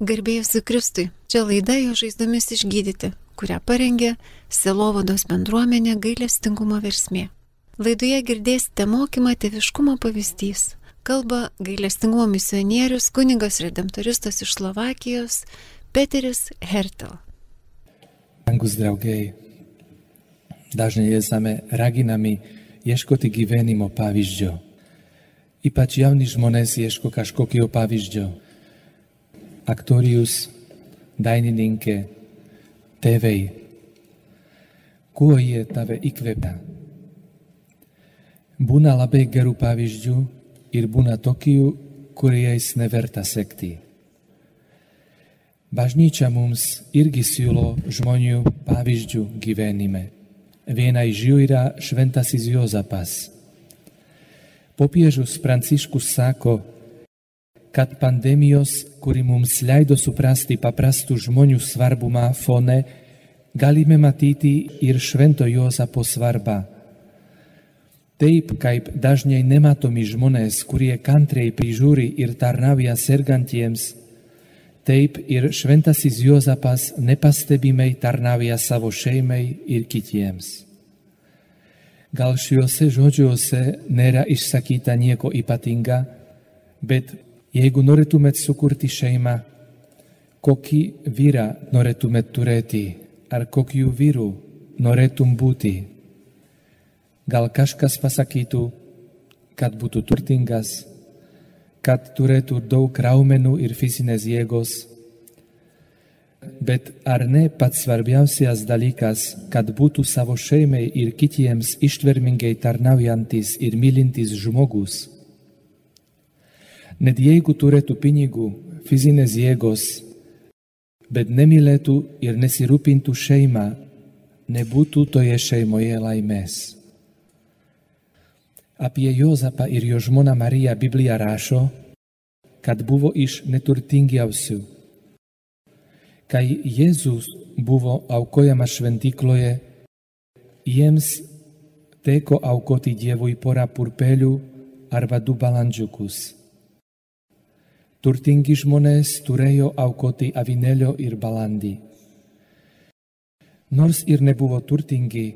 Garbėjusi Kristui, čia laida jo žaizdomis išgydyti, kurią parengė Selovados bendruomenė gailestingumo versmė. Laidoje girdėsite mokymą tėviškumo pavyzdys. Kalba gailestingumo misionierius, kunigas redemptoristas iš Slovakijos Peteris Hertel. Angus draugai, dažnai esame raginami ieškoti gyvenimo pavyzdžio. Ypač jauni žmonės ieško kažkokio pavyzdžio aktorius, dainininkė, tėvai. Kuo jie tave įkvepia? Būna labai gerų pavyzdžių ir būna tokių, kuriais neverta sekti. Bažnyčia mums irgi siūlo žmonių pavyzdžių gyvenime. Viena iš jų yra šventasis Jozapas. Popiežius Pranciškus sako, kad pandemijos, kuri mums leido suprasti paprastų žmonių svarbumą fone, galime matyti ir švento Jozapo svarbą. Taip kaip dažnai nematomi žmonės, kurie kantriai prižiūri ir tarnauja sergantiems, taip ir šventasis Jozapas nepastebimai tarnauja savo šeimai ir kitiems. Gal šiuose žodžiuose nėra išsakyta nieko ypatinga, bet Jeigu norėtumėt sukurti šeimą, kokį vyrą norėtumėt turėti, ar kokiu vyru norėtum būti. Gal kažkas pasakytų, kad būtų turtingas, kad turėtų daug raumenų ir fizinės jėgos. Bet ar ne pats svarbiausias dalykas, kad būtų savo šeimai ir kitiems ištvermingai tarnaujantis ir mylintis žmogus? Net jeigu turėtų pinigų, fizinės jėgos, bet nemylėtų ir nesirūpintų šeimą, nebūtų toje šeimoje laimės. Apie Jozapą ir jo žmoną Mariją Biblija rašo, kad buvo iš neturtingiausių. Kai Jėzus buvo aukojamas šventykloje, jiems teko aukoti Dievui porą purpelių arba du balandžiukus. Turtingi žmonės turėjo aukoti avinėlio ir balandį. Nors ir nebuvo turtingi,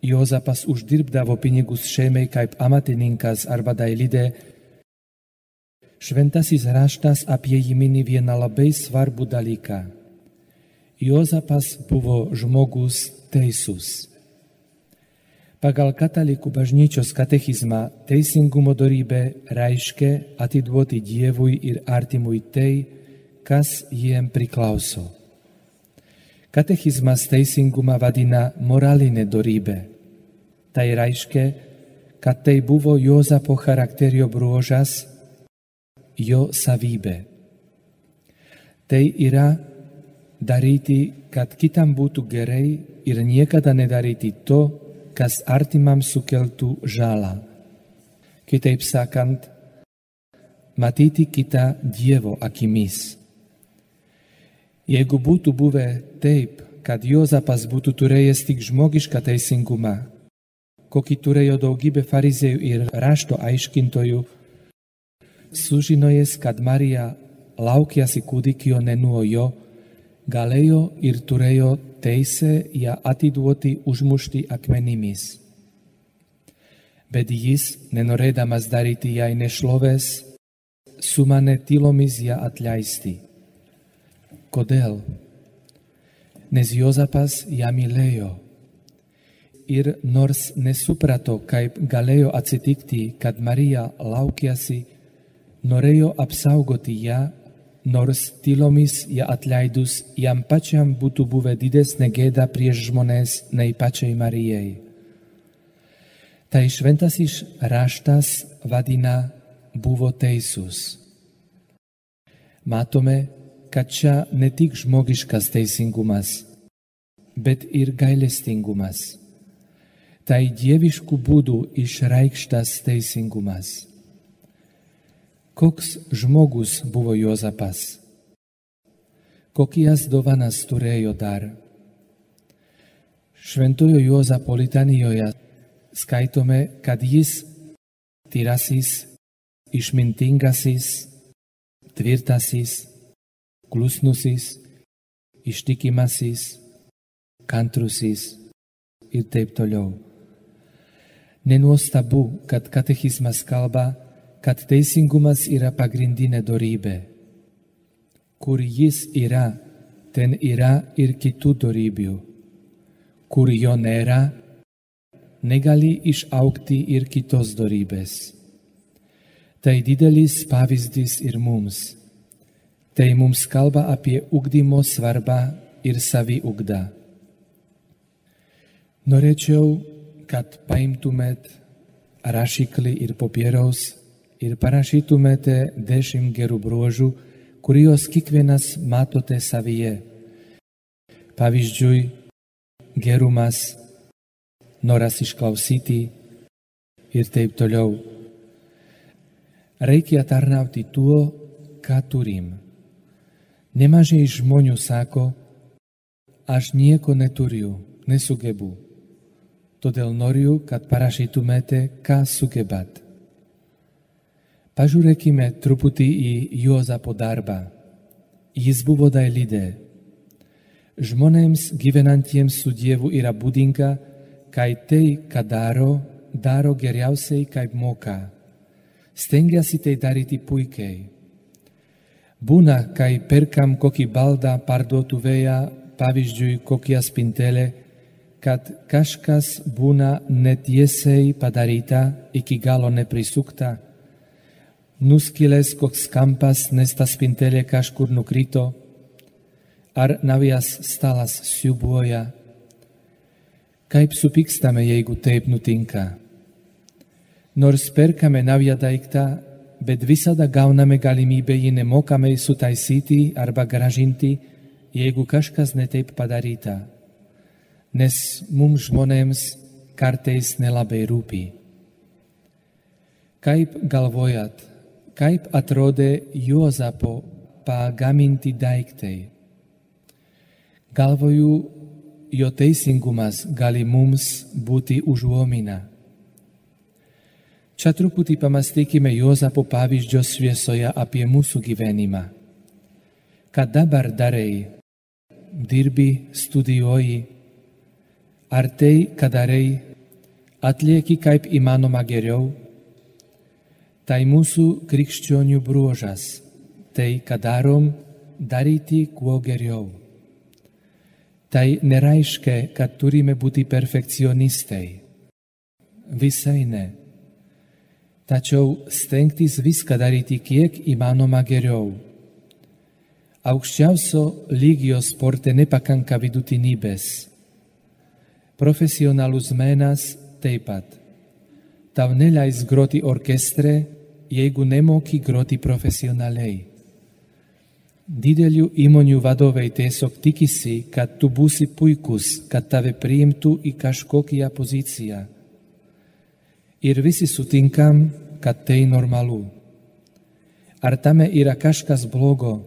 Jozapas uždirbdavo pinigus šeimai kaip amatininkas arba dailidė. Šventasis raštas apie jį mini vieną labai svarbų dalyką. Jozapas buvo žmogus teisus. Pagal katalikų bažnyčios katechizmą teisingumo dorybė reiškia atiduoti Dievui ir artimui tai, kas jiem priklauso. Katechizmas teisingumą vadina moralinė dorybė. Tai reiškia, kad tai buvo Jozapo charakterio bruožas, jo savybė. Tai yra daryti, kad kitam būtų gerai ir niekada nedaryti to, kas artimam sukeltų žalą. Kitaip sakant, matyti kitą Dievo akimis. Jeigu būtų buvę taip, kad Jozapas būtų turėjęs tik žmogišką teisingumą, kokį turėjo daugybė farizėjų ir rašto aiškintojų, sužinojęs, kad Marija laukiasi kūdikio ne nuo jo, galėjo ir turėjo teisę ją atiduoti užmušti akmenimis. Bet jis, nenorėdamas daryti jai nešlovės, sumanė tylomis ją atleisti. Kodėl? Nes Jozapas ją mylėjo. Ir nors nesuprato, kaip galėjo atsitikti, kad Marija laukiasi, norėjo apsaugoti ją nors tylomis ją atleidus jam pačiam būtų buvę didesnė gėda prieš žmonės nei pačiai Marijai. Tai šventasis raštas vadina buvo teisus. Matome, kad čia ne tik žmogiškas teisingumas, bet ir gailestingumas. Tai dieviškų būdų išreikštas teisingumas. Koks žmogus buvo Jozapas? Kokias dovanas turėjo dar? Šventojo Jozapo litanijoje skaitome, kad jis tyrasis, išmintingasis, tvirtasis, klusnusis, ištikimasis, kantrusis ir taip toliau. Nenuostabu, kad katechizmas kalba, kad teisingumas yra pagrindinė dorybė. Kur jis yra, ten yra ir kitų dorybių. Kur jo nėra, negali išaukti ir kitos dorybės. Tai didelis pavyzdys ir mums. Tai mums kalba apie ugdymo svarbą ir saviugdą. Norėčiau, kad paimtumėt rašiklį ir popieriaus ir parašytumėte dešimt gerų bruožų, kuriuos kiekvienas matote savyje. Pavyzdžiui, gerumas, noras išklausyti ir taip toliau. Reikia tarnauti tuo, ką turim. Nemažai žmonių sako, aš nieko neturiu, nesugebu. Todėl noriu, kad parašytumėte, ką sugebat. Pažiūrėkime truputį į Juozapo darbą. Jis buvo dailidė. Žmonėms gyvenantiems su Dievu yra būdinga, kai tai, ką daro, daro geriausiai, kaip moka. Stengiasi tai daryti puikiai. Būna, kai perkam kokį baldą parduotuvėje, pavyzdžiui, kokią spintelę, kad kažkas būna netiesiai padaryta, iki galo neprisukta, nuskilęs koks kampas, nes ta spintelė kažkur nukrito, ar naujas stalas siubuoja. Kaip supykstame, jeigu taip nutinka. Nors perkame naują daiktą, bet visada gauname galimybę jį nemokamai sutaisyti arba gražinti, jeigu kažkas netaip padaryta nes mums žmonėms kartais nelabai rūpi. Kaip galvojat, kaip atrodė Juozapo pagaminti daiktai? Galvoju, jo teisingumas gali mums būti užuomina. Čia truputį pamastykime Juozapo pavyzdžio šviesoje apie mūsų gyvenimą. Ką dabar darai? Dirbi, studijuoji, Ar tai, ką darai, atlieki kaip įmanoma geriau? Tai mūsų krikščionių bruožas, tai, ką darom, daryti kuo geriau. Tai nereiškia, kad turime būti perfekcionistai. Visai ne. Tačiau stengtis viską daryti kiek įmanoma geriau. Aukščiausio lygio sporte nepakanka vidutinybės profesionālus mēnās taip Tav neleis groti orkestre, jeigu nemoki groti profesionālei. Dideļu įmonių vadovai tiesiog tikisi, kad tu būsi puikus, kad tave priimtų į kažkokią poziciją. Ir visi sutinkam, kad tai normalu. Ar tame yra kažkas blogo?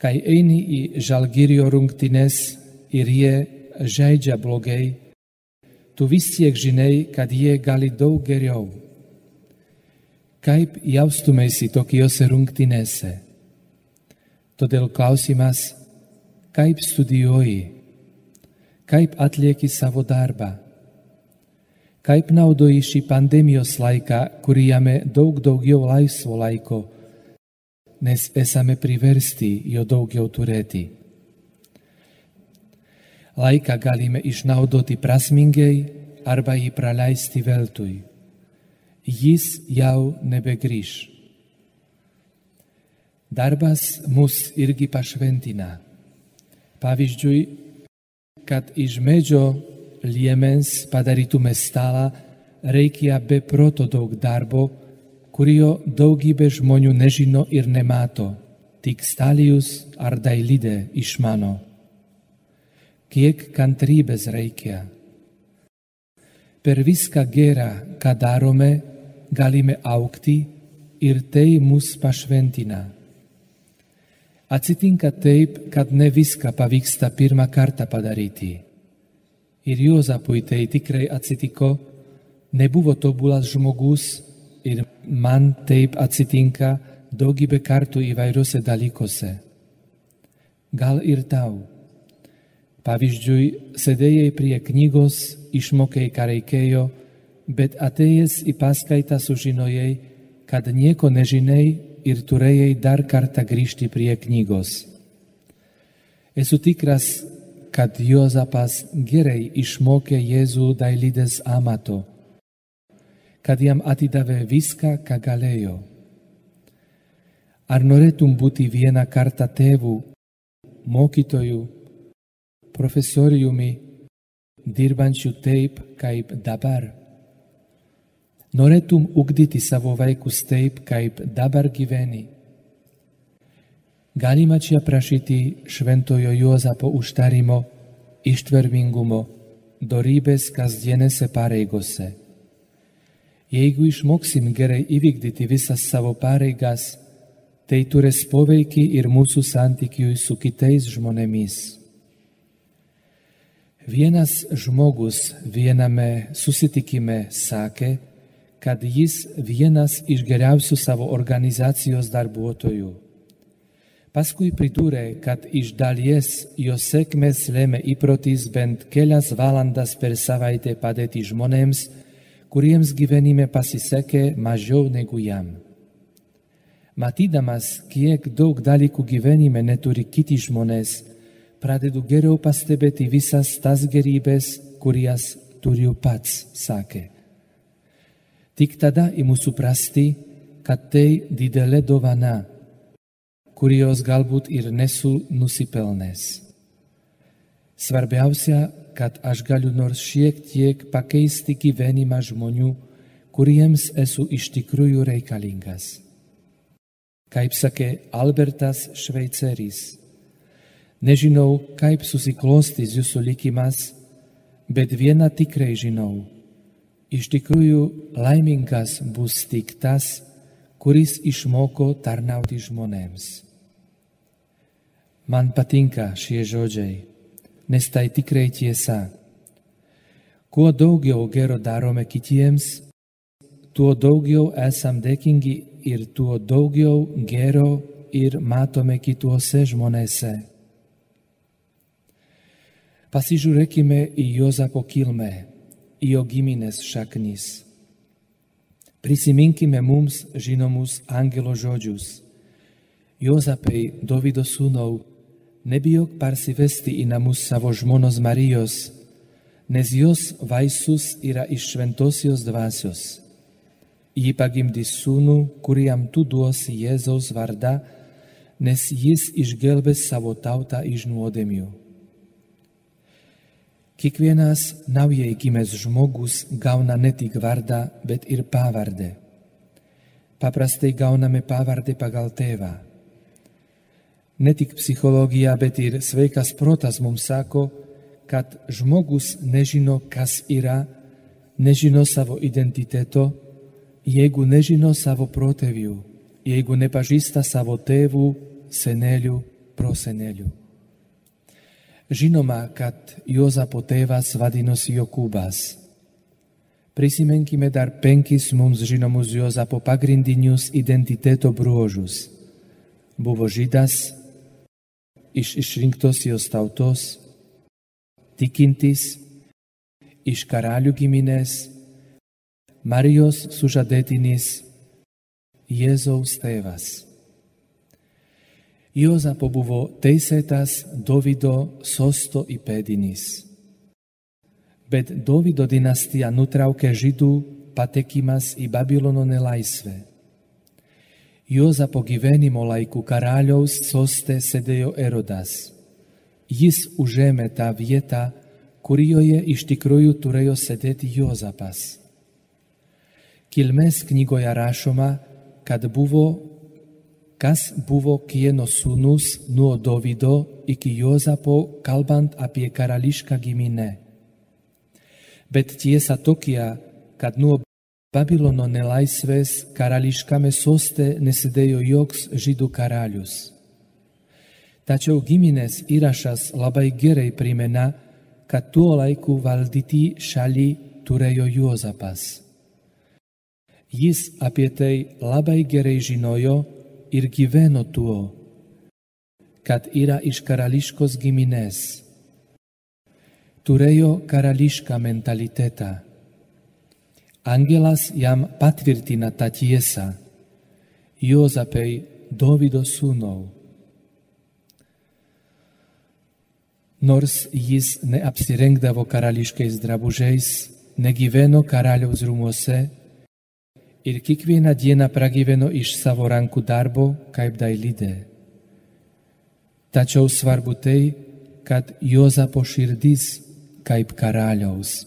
Kai eini į žalgirio rungtynes ir jie žaidžia blogai, tu vis tiek žinai, kad jie gali daug geriau. Kaip jaustumėsi tokiose rungtynėse? Todėl klausimas, kaip studijuoji, kaip atlieki savo darbą, kaip naudoji šį pandemijos laiką, kurį jame daug daugiau laisvo laiko, nes esame priversti jo daugiau turėti. Laiką galime išnaudoti prasmingai arba jį praleisti veltui. Jis jau nebegrįž. Darbas mus irgi pašventina. Pavyzdžiui, kad iš medžio liemens padarytume stalą, reikia be proto daug darbo, kurio daugybė žmonių nežino ir nemato, tik stalijus ar dailidė išmano kiek kantrybės reikia. Per viską gerą, ką darome, galime aukti ir tai mus pašventina. Atsitinka taip, kad ne viską pavyksta pirmą kartą padaryti. Ir Jozapui tai tikrai atsitiko, nebuvo tobulas žmogus ir man taip atsitinka, daugybė kartų įvairiuose dalykuose. Gal ir tau. Pavyzdžiui, sėdėjai prie knygos, išmokėjai, ką reikėjo, bet atėjęs į paskaitą sužinojai, kad nieko nežinai ir turėjai dar kartą grįžti prie knygos. Esu tikras, kad Jozapas gerai išmokė Jėzų dailydės amato, kad jam atidavė viską, ką galėjo. Ar norėtum būti vieną kartą tėvų, mokytojų, profesoriumi, dirbančių taip, kaip dabar? Norėtum ugdyti savo vaikus taip, kaip dabar gyveni? Galima čia prašyti šventojo Juozapo užtarimo, ištvermingumo, dorybės kasdienėse pareigose. Jeigu išmoksim gerai įvykdyti visas savo pareigas, tai turės poveikį ir mūsų santykiui su kitais žmonėmis. Vienas žmogus viename susitikime sakė, kad jis vienas iš geriausių savo organizacijos darbuotojų. Paskui pridūrė, kad iš dalies jo sėkmės lėmė įprotis bent kelias valandas per savaitę padėti žmonėms, kuriems gyvenime pasisekė mažiau negu jam. Matydamas, kiek daug dalykų gyvenime neturi kiti žmonės, pradedu geriau pastebėti visas tas gerybės, kurias turiu pats, sakė. Tik tada imu suprasti, kad tai didelė dovana, kurios galbūt ir nesu nusipelnęs. Svarbiausia, kad aš galiu nors šiek tiek pakeisti gyvenimą žmonių, kuriems esu iš tikrųjų reikalingas kaip sakė Albertas Šveiceris. Nežinau, kaip susiklostys jūsų likimas, bet vieną tikrai žinau. Iš tikrųjų laimingas bus tik tas, kuris išmoko tarnauti žmonėms. Man patinka šie žodžiai, nes tai tikrai tiesa. Kuo daugiau gero darome kitiems, tuo daugiau esam dėkingi ir tuo daugiau gero ir matome kituose žmonėse. Pasižiūrėkime į Jozapo kilmę, į jo giminės šaknis. Prisiminkime mums žinomus angelo žodžius. Jozapai, Dovido sūnau, nebijok parsivesti į namus savo žmonos Marijos, nes jos vaisius yra iš šventosios dvasios Ji pagimdys sūnų, kuriam tu duosi Jėzaus vardą, nes jis išgelbės savo tautą iš nuodėmių. Kiekvienas naujai gimęs žmogus gauna ne tik vardą, bet ir pavardę. Paprastai gauname pavardę pagal tėvą. Ne tik psichologija, bet ir sveikas protas mums sako, kad žmogus nežino, kas yra, nežino savo identiteto, jeigu nežino savo protėvių, jeigu nepažįsta savo tėvų, senelių, prosenelių. Žinoma, kad Jozapo tėvas vadinosi Jokūbas. Prisiminkime dar penkis mums žinomus Jozapo pagrindinius identiteto bruožus. Buvo žydas, iš išrinktosios tautos, tikintis, iš karalių giminės, Marijos sužadėtinis Jėzaus tėvas. Jozapo buvo teisėtas Dovido sosto įpėdinis. Bet Dovido dinastija nutraukė žydų patekimas į Babilono nelaisvę. Jozapo gyvenimo laikų karaliaus soste sėdėjo Erodas. Jis užėmė tą vietą, kurioje iš tikrųjų turėjo sėdėti Jozapas. Kilmės knygoje rašoma, kad buvo, kas buvo kieno sūnus nuo Dovido iki Jozapo, kalbant apie karališką giminę. Bet tiesa tokia, kad nuo Babilono nelaisvės karališkame soste nesidėjo joks žydų karalius. Tačiau giminės įrašas labai gerai primena, kad tuo laiku valdyti šalį turėjo Jozapas. Jis apie tai labai gerai žinojo ir gyveno tuo, kad yra iš karališkos giminės. Turėjo karališką mentalitetą. Angelas jam patvirtina tą tiesą. Jozapai Dovido sūnau. Nors jis neapsirengdavo karališkais drabužiais, negyveno karaliaus rūmose ir kiekvieną dieną pragyveno iš savo rankų darbo kaip dailidė. Tačiau svarbu tai, kad Jozapo širdis kaip karaliaus.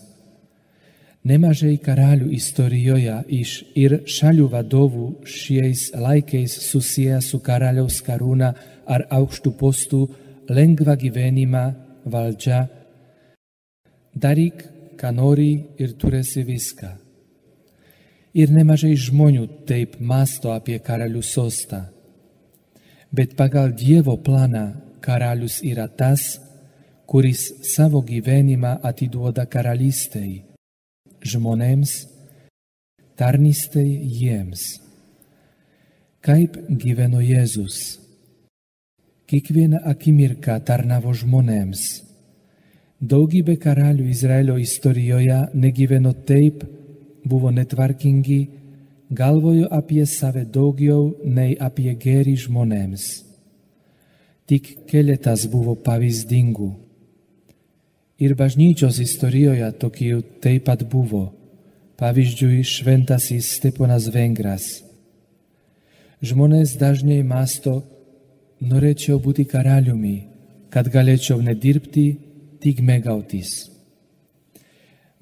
Nemažai karalių istorijoje iš ir šalių vadovų šiais laikais susiję su karaliaus karūna ar aukštų postų lengvą gyvenimą valdžia, daryk, ką nori ir turėsi viską. Ir nemažai žmonių taip masto apie karalių sostą. Bet pagal Dievo planą karalius yra tas, kuris savo gyvenimą atiduoda karalystei, žmonėms, tarnystei jiems. Kaip gyveno Jėzus? kiekvieną akimirką tarnavo žmonėms. Daugybė karalių Izraelio istorijoje negyveno taip, buvo netvarkingi, galvojo apie save daugiau nei apie gerį žmonėms. Tik keletas buvo pavyzdingų. Ir bažnyčios istorijoje tokių taip pat buvo. Pavyzdžiui, šventasis Steponas Vengras. Žmonės dažnai masto, norėčiau būti karaliumi, kad galėčiau nedirbti, tik mėgautis.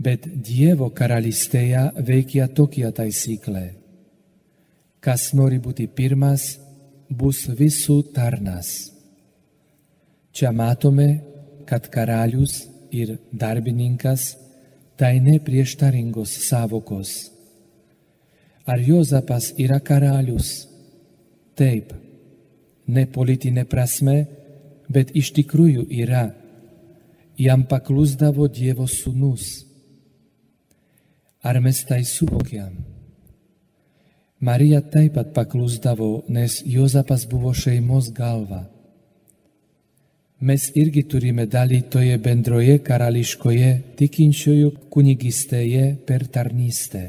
Bet Dievo karalystėje veikia tokia taisyklė. Kas nori būti pirmas, bus visų tarnas. Čia matome, kad karalius ir darbininkas tai neprieštaringos savokos. Ar Jozapas yra karalius? Taip, ne politinė prasme, bet iš tikrųjų yra. Jam paklusdavo Dievo sūnus. Ar mes tai suvokiam? Marija taip pat paklusdavo, nes Jozapas buvo šeimos galva. Mes irgi turime dalį toje bendroje karališkoje tikinčiųjų kunigystėje per tarnystę.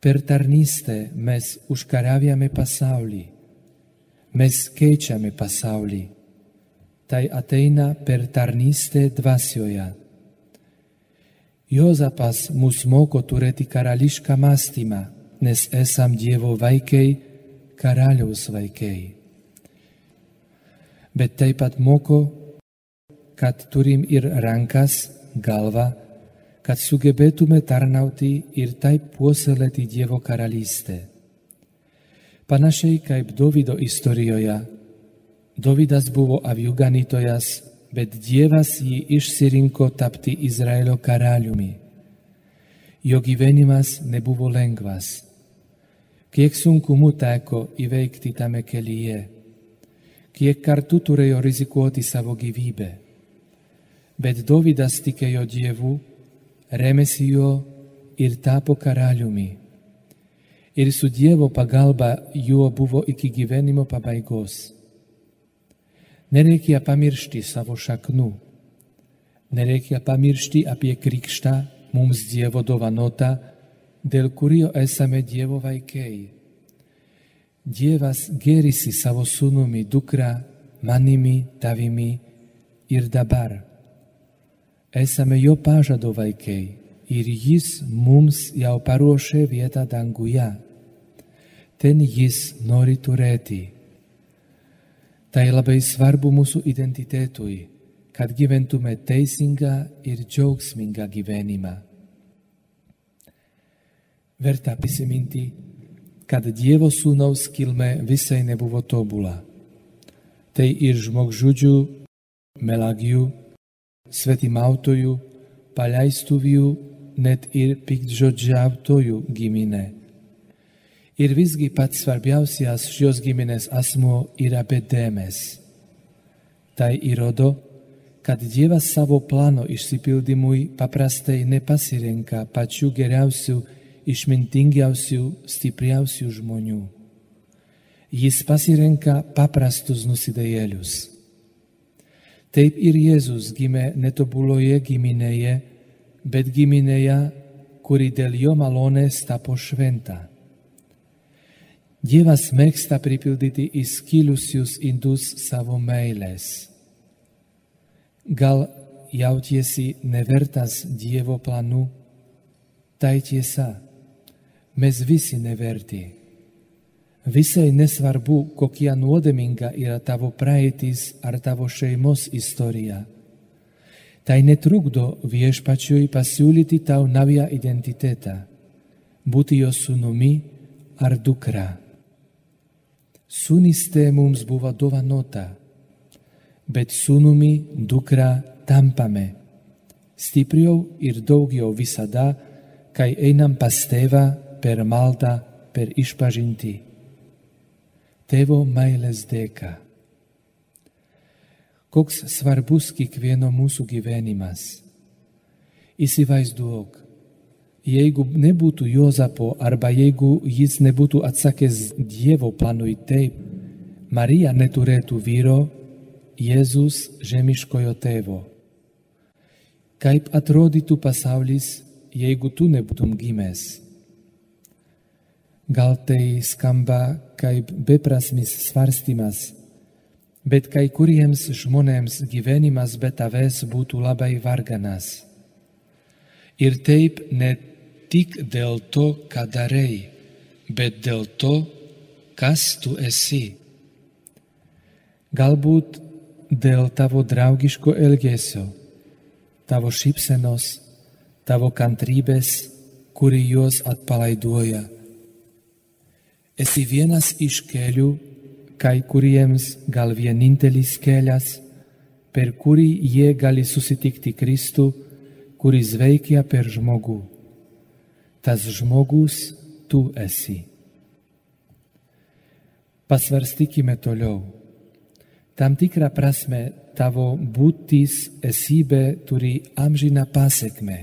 Per tarnystę mes užkariavėme pasaulį mes keičiame pasaulį. Tai ateina per tarnystę dvasioje. Jozapas mus moko turėti karališką mąstymą, nes esam Dievo vaikai, karaliaus vaikai. Bet taip pat moko, kad turim ir rankas, galvą, kad sugebėtume tarnauti ir taip puoselėti Dievo karalystę. Panašiai kaip Dovido istorijoje. Dovidas buvo avių ganytojas, bet Dievas jį išsirinko tapti Izraelio karaliumi. Jo gyvenimas nebuvo lengvas. Kiek sunkumų teko įveikti tame kelyje, kiek kartų turėjo rizikuoti savo gyvybę. Bet Dovidas tikėjo Dievu, remėsi jo ir tapo karaliumi ir su Dievo pagalba juo buvo iki gyvenimo pabaigos. Nereikia pamiršti savo šaknų. Nereikia pamiršti apie krikštą mums Dievo dovanotą, dėl kurio esame Dievo vaikai. Dievas gerisi savo sūnumi, dukra, manimi, tavimi ir dabar. Esame jo pažado vaikai ir jis mums jau paruošė vietą danguje ten jis nori turėti. Tai labai svarbu mūsų identitetui, kad gyventume teisingą ir džiaugsmingą gyvenimą. Verta prisiminti, kad Dievo sūnaus kilme visai nebuvo tobula. Tai ir žmogžudžių, melagių, svetimautojų, paleistuvių, net ir piktžodžiautojų giminė. Ir visgi pats svarbiausias šios giminės asmuo yra Bedemes. Tai įrodo, kad Dievas savo plano išsipildymui paprastai nepasirenka pačių geriausių, išmintingiausių, stipriausių žmonių. jis pasirenka paprastus nusidėjėlius. Taip ir Jėzus gimė netobuloje giminėje, bet giminėje, kuri dėl jo malonės tapo šventa. Dievas mėgsta pripildyti įskilusius indus savo meilės. Gal jautiesi nevertas Dievo planų? Tai tiesa, mes visi neverti. Visai nesvarbu, kokia nuodėminga yra tavo praeitis ar tavo šeimos istorija. Tai netrukdo viešpačiui pasiūlyti tau naują identitetą, būti jo sūnumi ar dukra. Sūnystė mums buvo dovanota, bet sūnumi dukra tampame. Stipriau ir daugiau visada, kai einam pas tėvą per maldą, per išpažinti. Tėvo meilės dėka. Koks svarbus kiekvieno mūsų gyvenimas. Įsivaizduok, jeigu nebūtų Jozapo arba jeigu jis nebūtų atsakęs Dievo planui taip, Marija neturėtų vyro, Jėzus žemiškojo tėvo. Kaip atrodytų pasaulis, jeigu tu nebūtum gimęs? Gal tai skamba kaip beprasmis svarstymas, bet kai kuriems žmonėms gyvenimas be tavęs būtų labai varganas. Ir taip ne tik dėl to, ką darai, bet dėl to, kas tu esi. Galbūt dėl tavo draugiško elgesio, tavo šypsenos, tavo kantrybės, kuri juos atpalaiduoja Esi vienas iš kelių, kai kuriems gal vienintelis kelias, per kurį jie gali susitikti Kristų, kuris veikia per žmogų. Tas žmogus tu esi. Pasvarstykime toliau. Tam tikrą prasme tavo būtis esybė turi amžiną pasiekmę.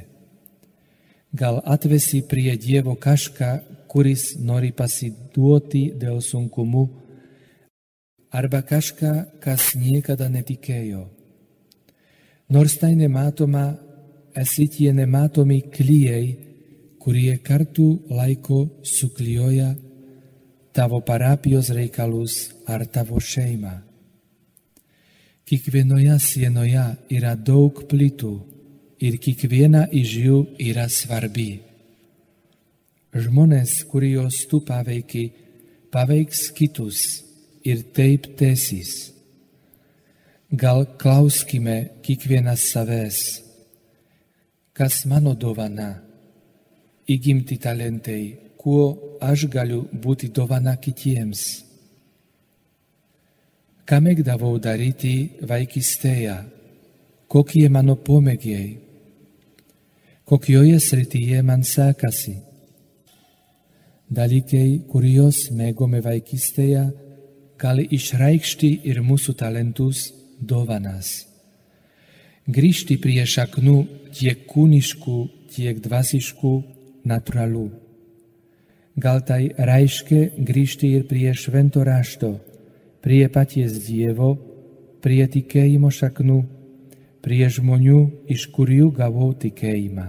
Gal atvesi prie Dievo kažką, kuris nori pasiduoti dėl sunkumų, arba kažką, kas niekada netikėjo. Nors tai nematoma, esi tie nematomi klyjei, kurie kartu laiko suklijuoja tavo parapijos reikalus ar tavo šeimą. Kiekvienoje sienoje yra daug plytų ir kiekviena iš jų yra svarbi. Žmonės, kuriuos tu paveiki, paveiks kitus ir taip tęsis. Gal klauskime kiekvienas savęs, kas mano dovana, įgimti talentai, kuo aš galiu būti dovana kitiems. Ką mėgdavau daryti vaikystėje, kokie mano pomėgiai, kokioje srityje man sekasi dalykai, kuriuos mėgome vaikystėje, gali išreikšti ir mūsų talentus dovanas. Grįžti prie šaknų tiek kūniškų, tiek dvasiškų, natūralų. Gal tai reiškia grįžti ir prie švento rašto, prie paties Dievo, prie tikėjimo šaknų, prie žmonių, iš kurių gavau tikėjimą.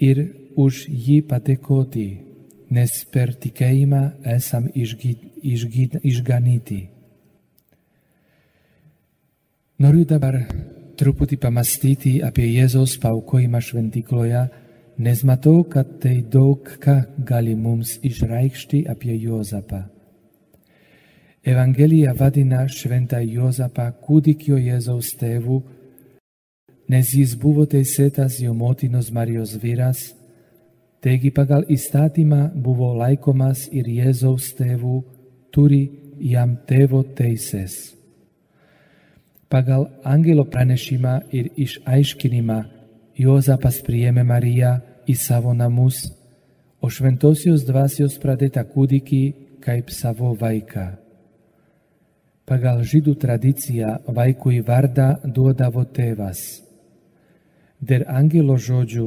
Ir už jį patekoti, nes per tikėjimą esam išgyd, išgyd, išganyti. Noriu dabar truputį pamastyti apie Jėzaus paukojimą šventykloje, nes matau, kad tai daug ką gali mums išreikšti apie Jozapą. Evangelija vadina šventą Jozapą kūdikio Jėzaus tėvu, nes jis buvo teisėtas jo motinos Marijos vyras Taigi pagal įstatymą buvo laikomas ir Jėzaus tėvų, turi jam tėvo teisės. Pagal angelo pranešimą ir išaiškinimą Jozapas priėmė Mariją į savo namus, o šventosios dvasios pradėtą kūdikį kaip savo vaiką. Pagal žydų tradiciją vaikui vardą duodavo tėvas. Der angelo žodžių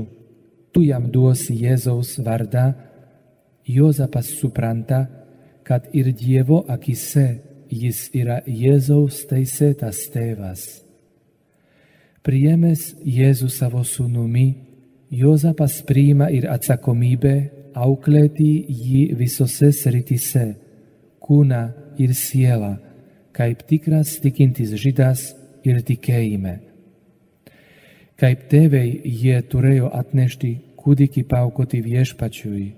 tu jam duosi Jėzaus vardą, Jozapas supranta, kad ir Dievo akise jis yra Jėzaus teisėtas tėvas. Priėmęs Jėzų savo sūnumi, Jozapas priima ir atsakomybę auklėti jį visose srityse - kūną ir sielą, kaip tikras tikintis žydas ir tikėjime. Kaip tėvai jie turėjo atnešti kūdikį paukoti viešpačiui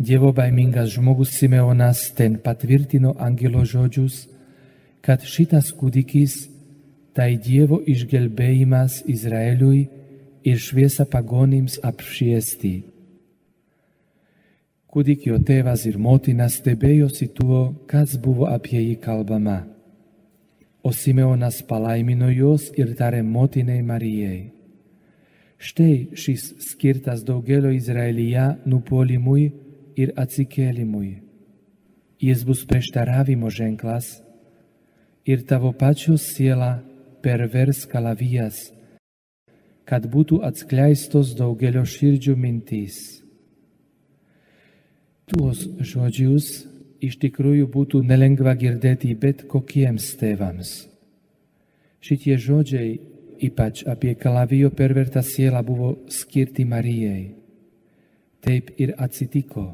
Dievo baimingas žmogus Simeonas ten patvirtino angelo žodžius, kad šitas kūdikis tai Dievo išgelbėjimas Izraeliui ir šviesa pagonims apšviesti. Kūdikio tėvas ir motina stebėjosi tuo, kas buvo apie jį kalbama. O Simeonas palaimino juos ir tarė motinai Marijai. Štai šis skirtas daugelio Izraelyje nupolimui, ir atsikėlimui. Jis bus prieštaravimo ženklas ir tavo pačios siela pervers kalavijas, kad būtų atskleistos daugelio širdžių mintys. Tuos žodžius iš tikrųjų būtų nelengva girdėti bet kokiems tėvams. Šitie žodžiai, ypač apie kalavijo pervertą sielą, buvo skirti Marijai. Taip ir atsitiko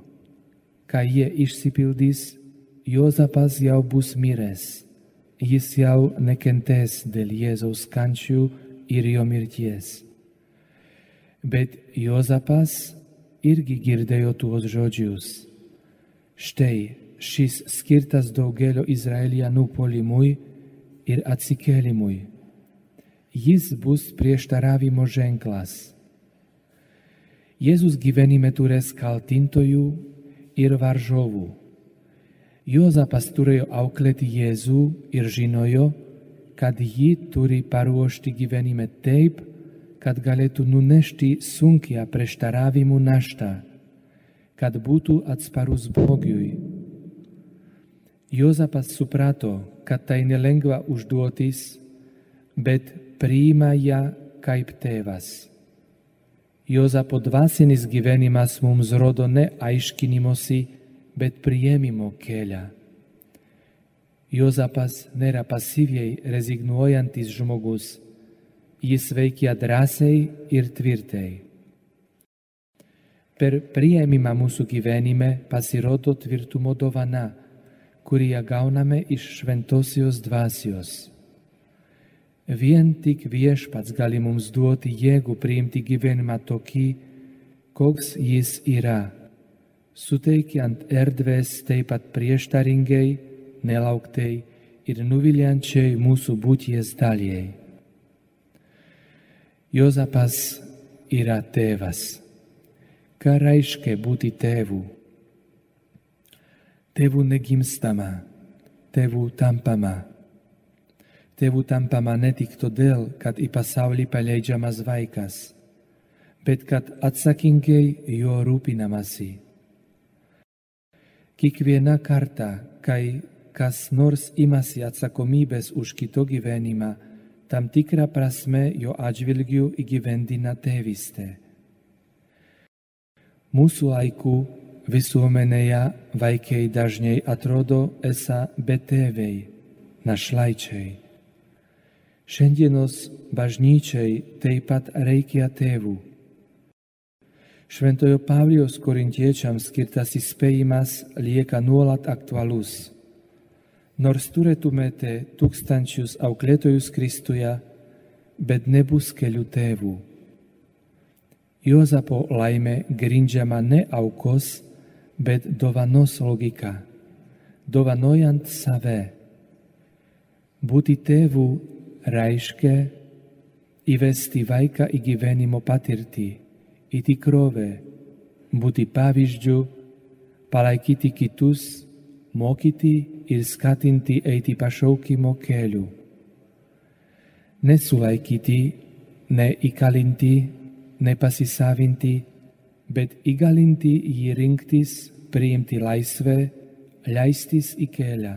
kai jie išsipildys, Jozapas jau bus miręs, jis jau nekentės dėl Jėzaus kančių ir jo mirties. Bet Jozapas irgi girdėjo tuos žodžius. Štai šis skirtas daugelio Izraelianų polimui ir atsikėlimui. Jis bus prieštaravimo ženklas. Jėzus gyvenime turės kaltintojų ir varžovų. Jozapas turėjo auklėti Jėzų ir žinojo, kad jį turi paruošti gyvenime taip, kad galėtų nunešti sunkia prieštaravimų naštą, kad būtų atsparus blogiui. Jozapas suprato, kad tai nelengva užduotis, bet priima ją kaip tėvas. Jozapo dvasinis gyvenimas mums rodo ne aiškinimosi, bet priėmimo kelią. Jozapas nėra pasyviai rezignuojantis žmogus, jis veikia drąsiai ir tvirtai. Per priėmimą mūsų gyvenime pasirodo tvirtumo dovana, kurį gauname iš šventosios dvasios. Vien tik viešpats gali mums duoti jėgų priimti gyvenimą tokį, koks jis yra, suteikiant erdvės taip pat prieštaringai, nelauktai ir nuviliančiai mūsų būties daliai. Jozapas yra tėvas. Ką reiškia būti tėvu? Tėvų negimstama, tėvų tampama tėvų tampama ne tik todėl, kad į pasaulį paleidžiamas vaikas, bet kad atsakingai jo rūpinamasi. Kiekviena kartą, kai kas nors imasi atsakomybės už kito gyvenimą, tam tikrą prasme jo atžvilgių įgyvendina tėvystė. Mūsų laikų visuomenėje vaikai dažnai atrodo esą betėviai, našlaičiai. Šiandienos bažnyčiai taip pat reikia tėvų. Šventojo Pavlijos korintiečiams skirtas įspėjimas lieka nuolat aktualus. Nors turėtumėte tūkstančius auklėtojus Kristuje, bet nebus kelių tėvų. Jozapo laimė grindžiama ne aukos, bet dovanos logika, dovanojant save. Būti tėvų reiškia įvesti vaiką į gyvenimo patirtį, į tikrovę, būti pavyzdžių, palaikyti kitus, mokyti ir skatinti eiti pašaukimo keliu. Nesulaikyti, neįkalinti, nepasisavinti, bet įgalinti jį rinktis, priimti laisvę, leistis į kelią.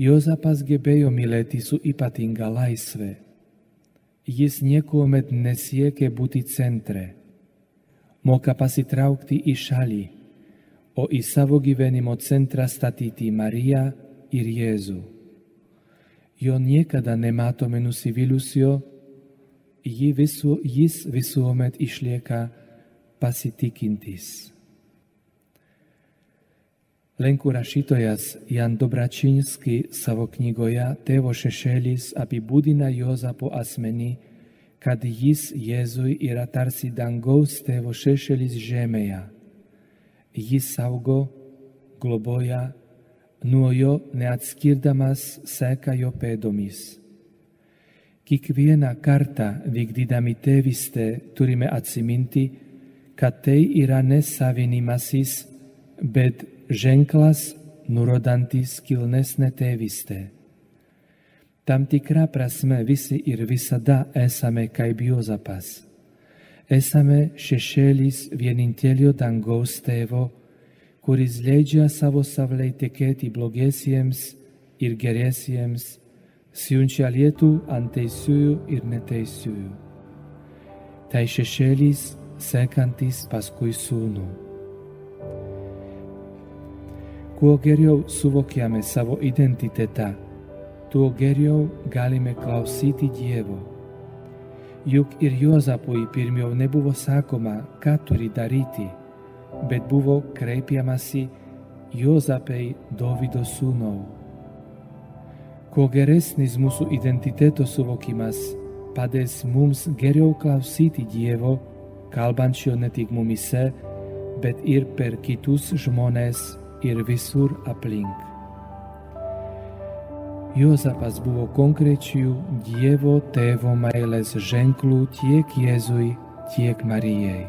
Jozapas gebėjo mylėti su ypatinga laisvė. Jis niekuomet nesiekė būti centre. Moka pasitraukti į šalį, o į savo gyvenimo centrą statyti Mariją ir Jėzų. Jo niekada nematome nusivylusio, visu, jis visuomet išlieka pasitikintis. Lenku rašytojas Jan Dobračinski savo knygoje Tėvo šešėlis apibūdina Jozapo asmenį, kad jis Jėzui yra tarsi dangaus tėvo šešėlis žemėje. Jis saugo, globoja, nuo jo neatskirdamas seka jo pėdomis. Kiekvieną kartą vykdydami tėvystę turime atsiminti, kad tai yra nesavinimasis, bet ženklas nurodantis kilnesnę tėvystę. Tam tikrą prasme visi ir visada esame kaip Jozapas. Esame šešėlis vienintelio dangaus tėvo, kuris leidžia savo savlei tekėti blogiesiems ir geriesiems, siunčia lietų ant teisiųjų ir neteisiųjų. Tai šešėlis sekantis paskui sūnų. Kuo geriau suvokiame savo identitetą, tuo geriau galime klausyti Dievo. Juk ir Juozapui pirmiau nebuvo sakoma, ką turi daryti, bet buvo kreipiamasi Juozapai Dovido sūnau. Kuo geresnis mūsų identiteto suvokimas padės mums geriau klausyti Dievo, kalbančio ne tik mumise, bet ir per kitus žmonės ir visur aplink. Jozapas buvo konkrečių Dievo tėvo meilės ženklų tiek Jėzui, tiek Marijai.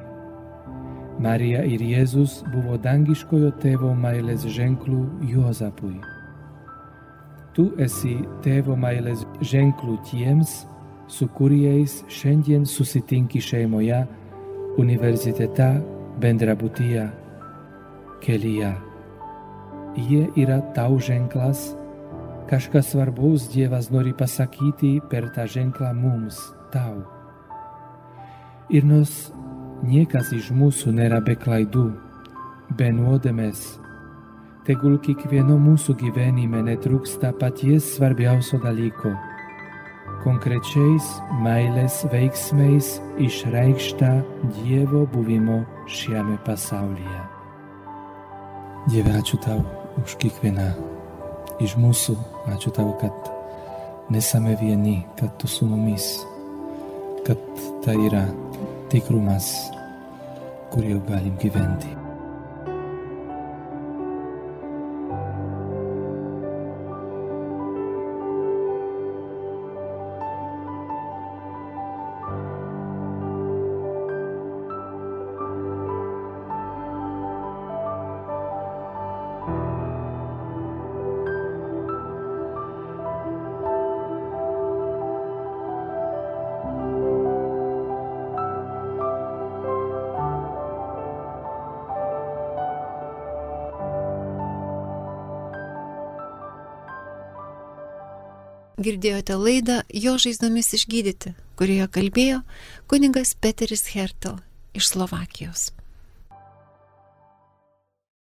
Marija ir Jėzus buvo dangiškojo tėvo meilės ženklų Jozapui. Tu esi tėvo meilės ženklų tiems, su kuriais šiandien susitinki šeimoje, universitete, bendrabutyje, kelyje jie yra tau ženklas, kažkas svarbaus Dievas nori pasakyti per tą ženklą mums, tau. Ir nors niekas iš mūsų nėra be klaidų, be nuodėmės, tegul kiekvieno mūsų gyvenime netrūksta paties svarbiausio dalyko - konkrečiais meilės veiksmais išreikšta Dievo buvimo šiame pasaulyje. Dieve, ačiū tau už kiekvieną iš mūsų. Ačiū tau, kad nesame vieni, kad tu su mumis, kad tai yra tikrumas, kuriuo galim gyventi. Girdėjote laidą Jo žaizdomis išgydyti, kurioje kalbėjo kuningas Peteris Hertel iš Slovakijos.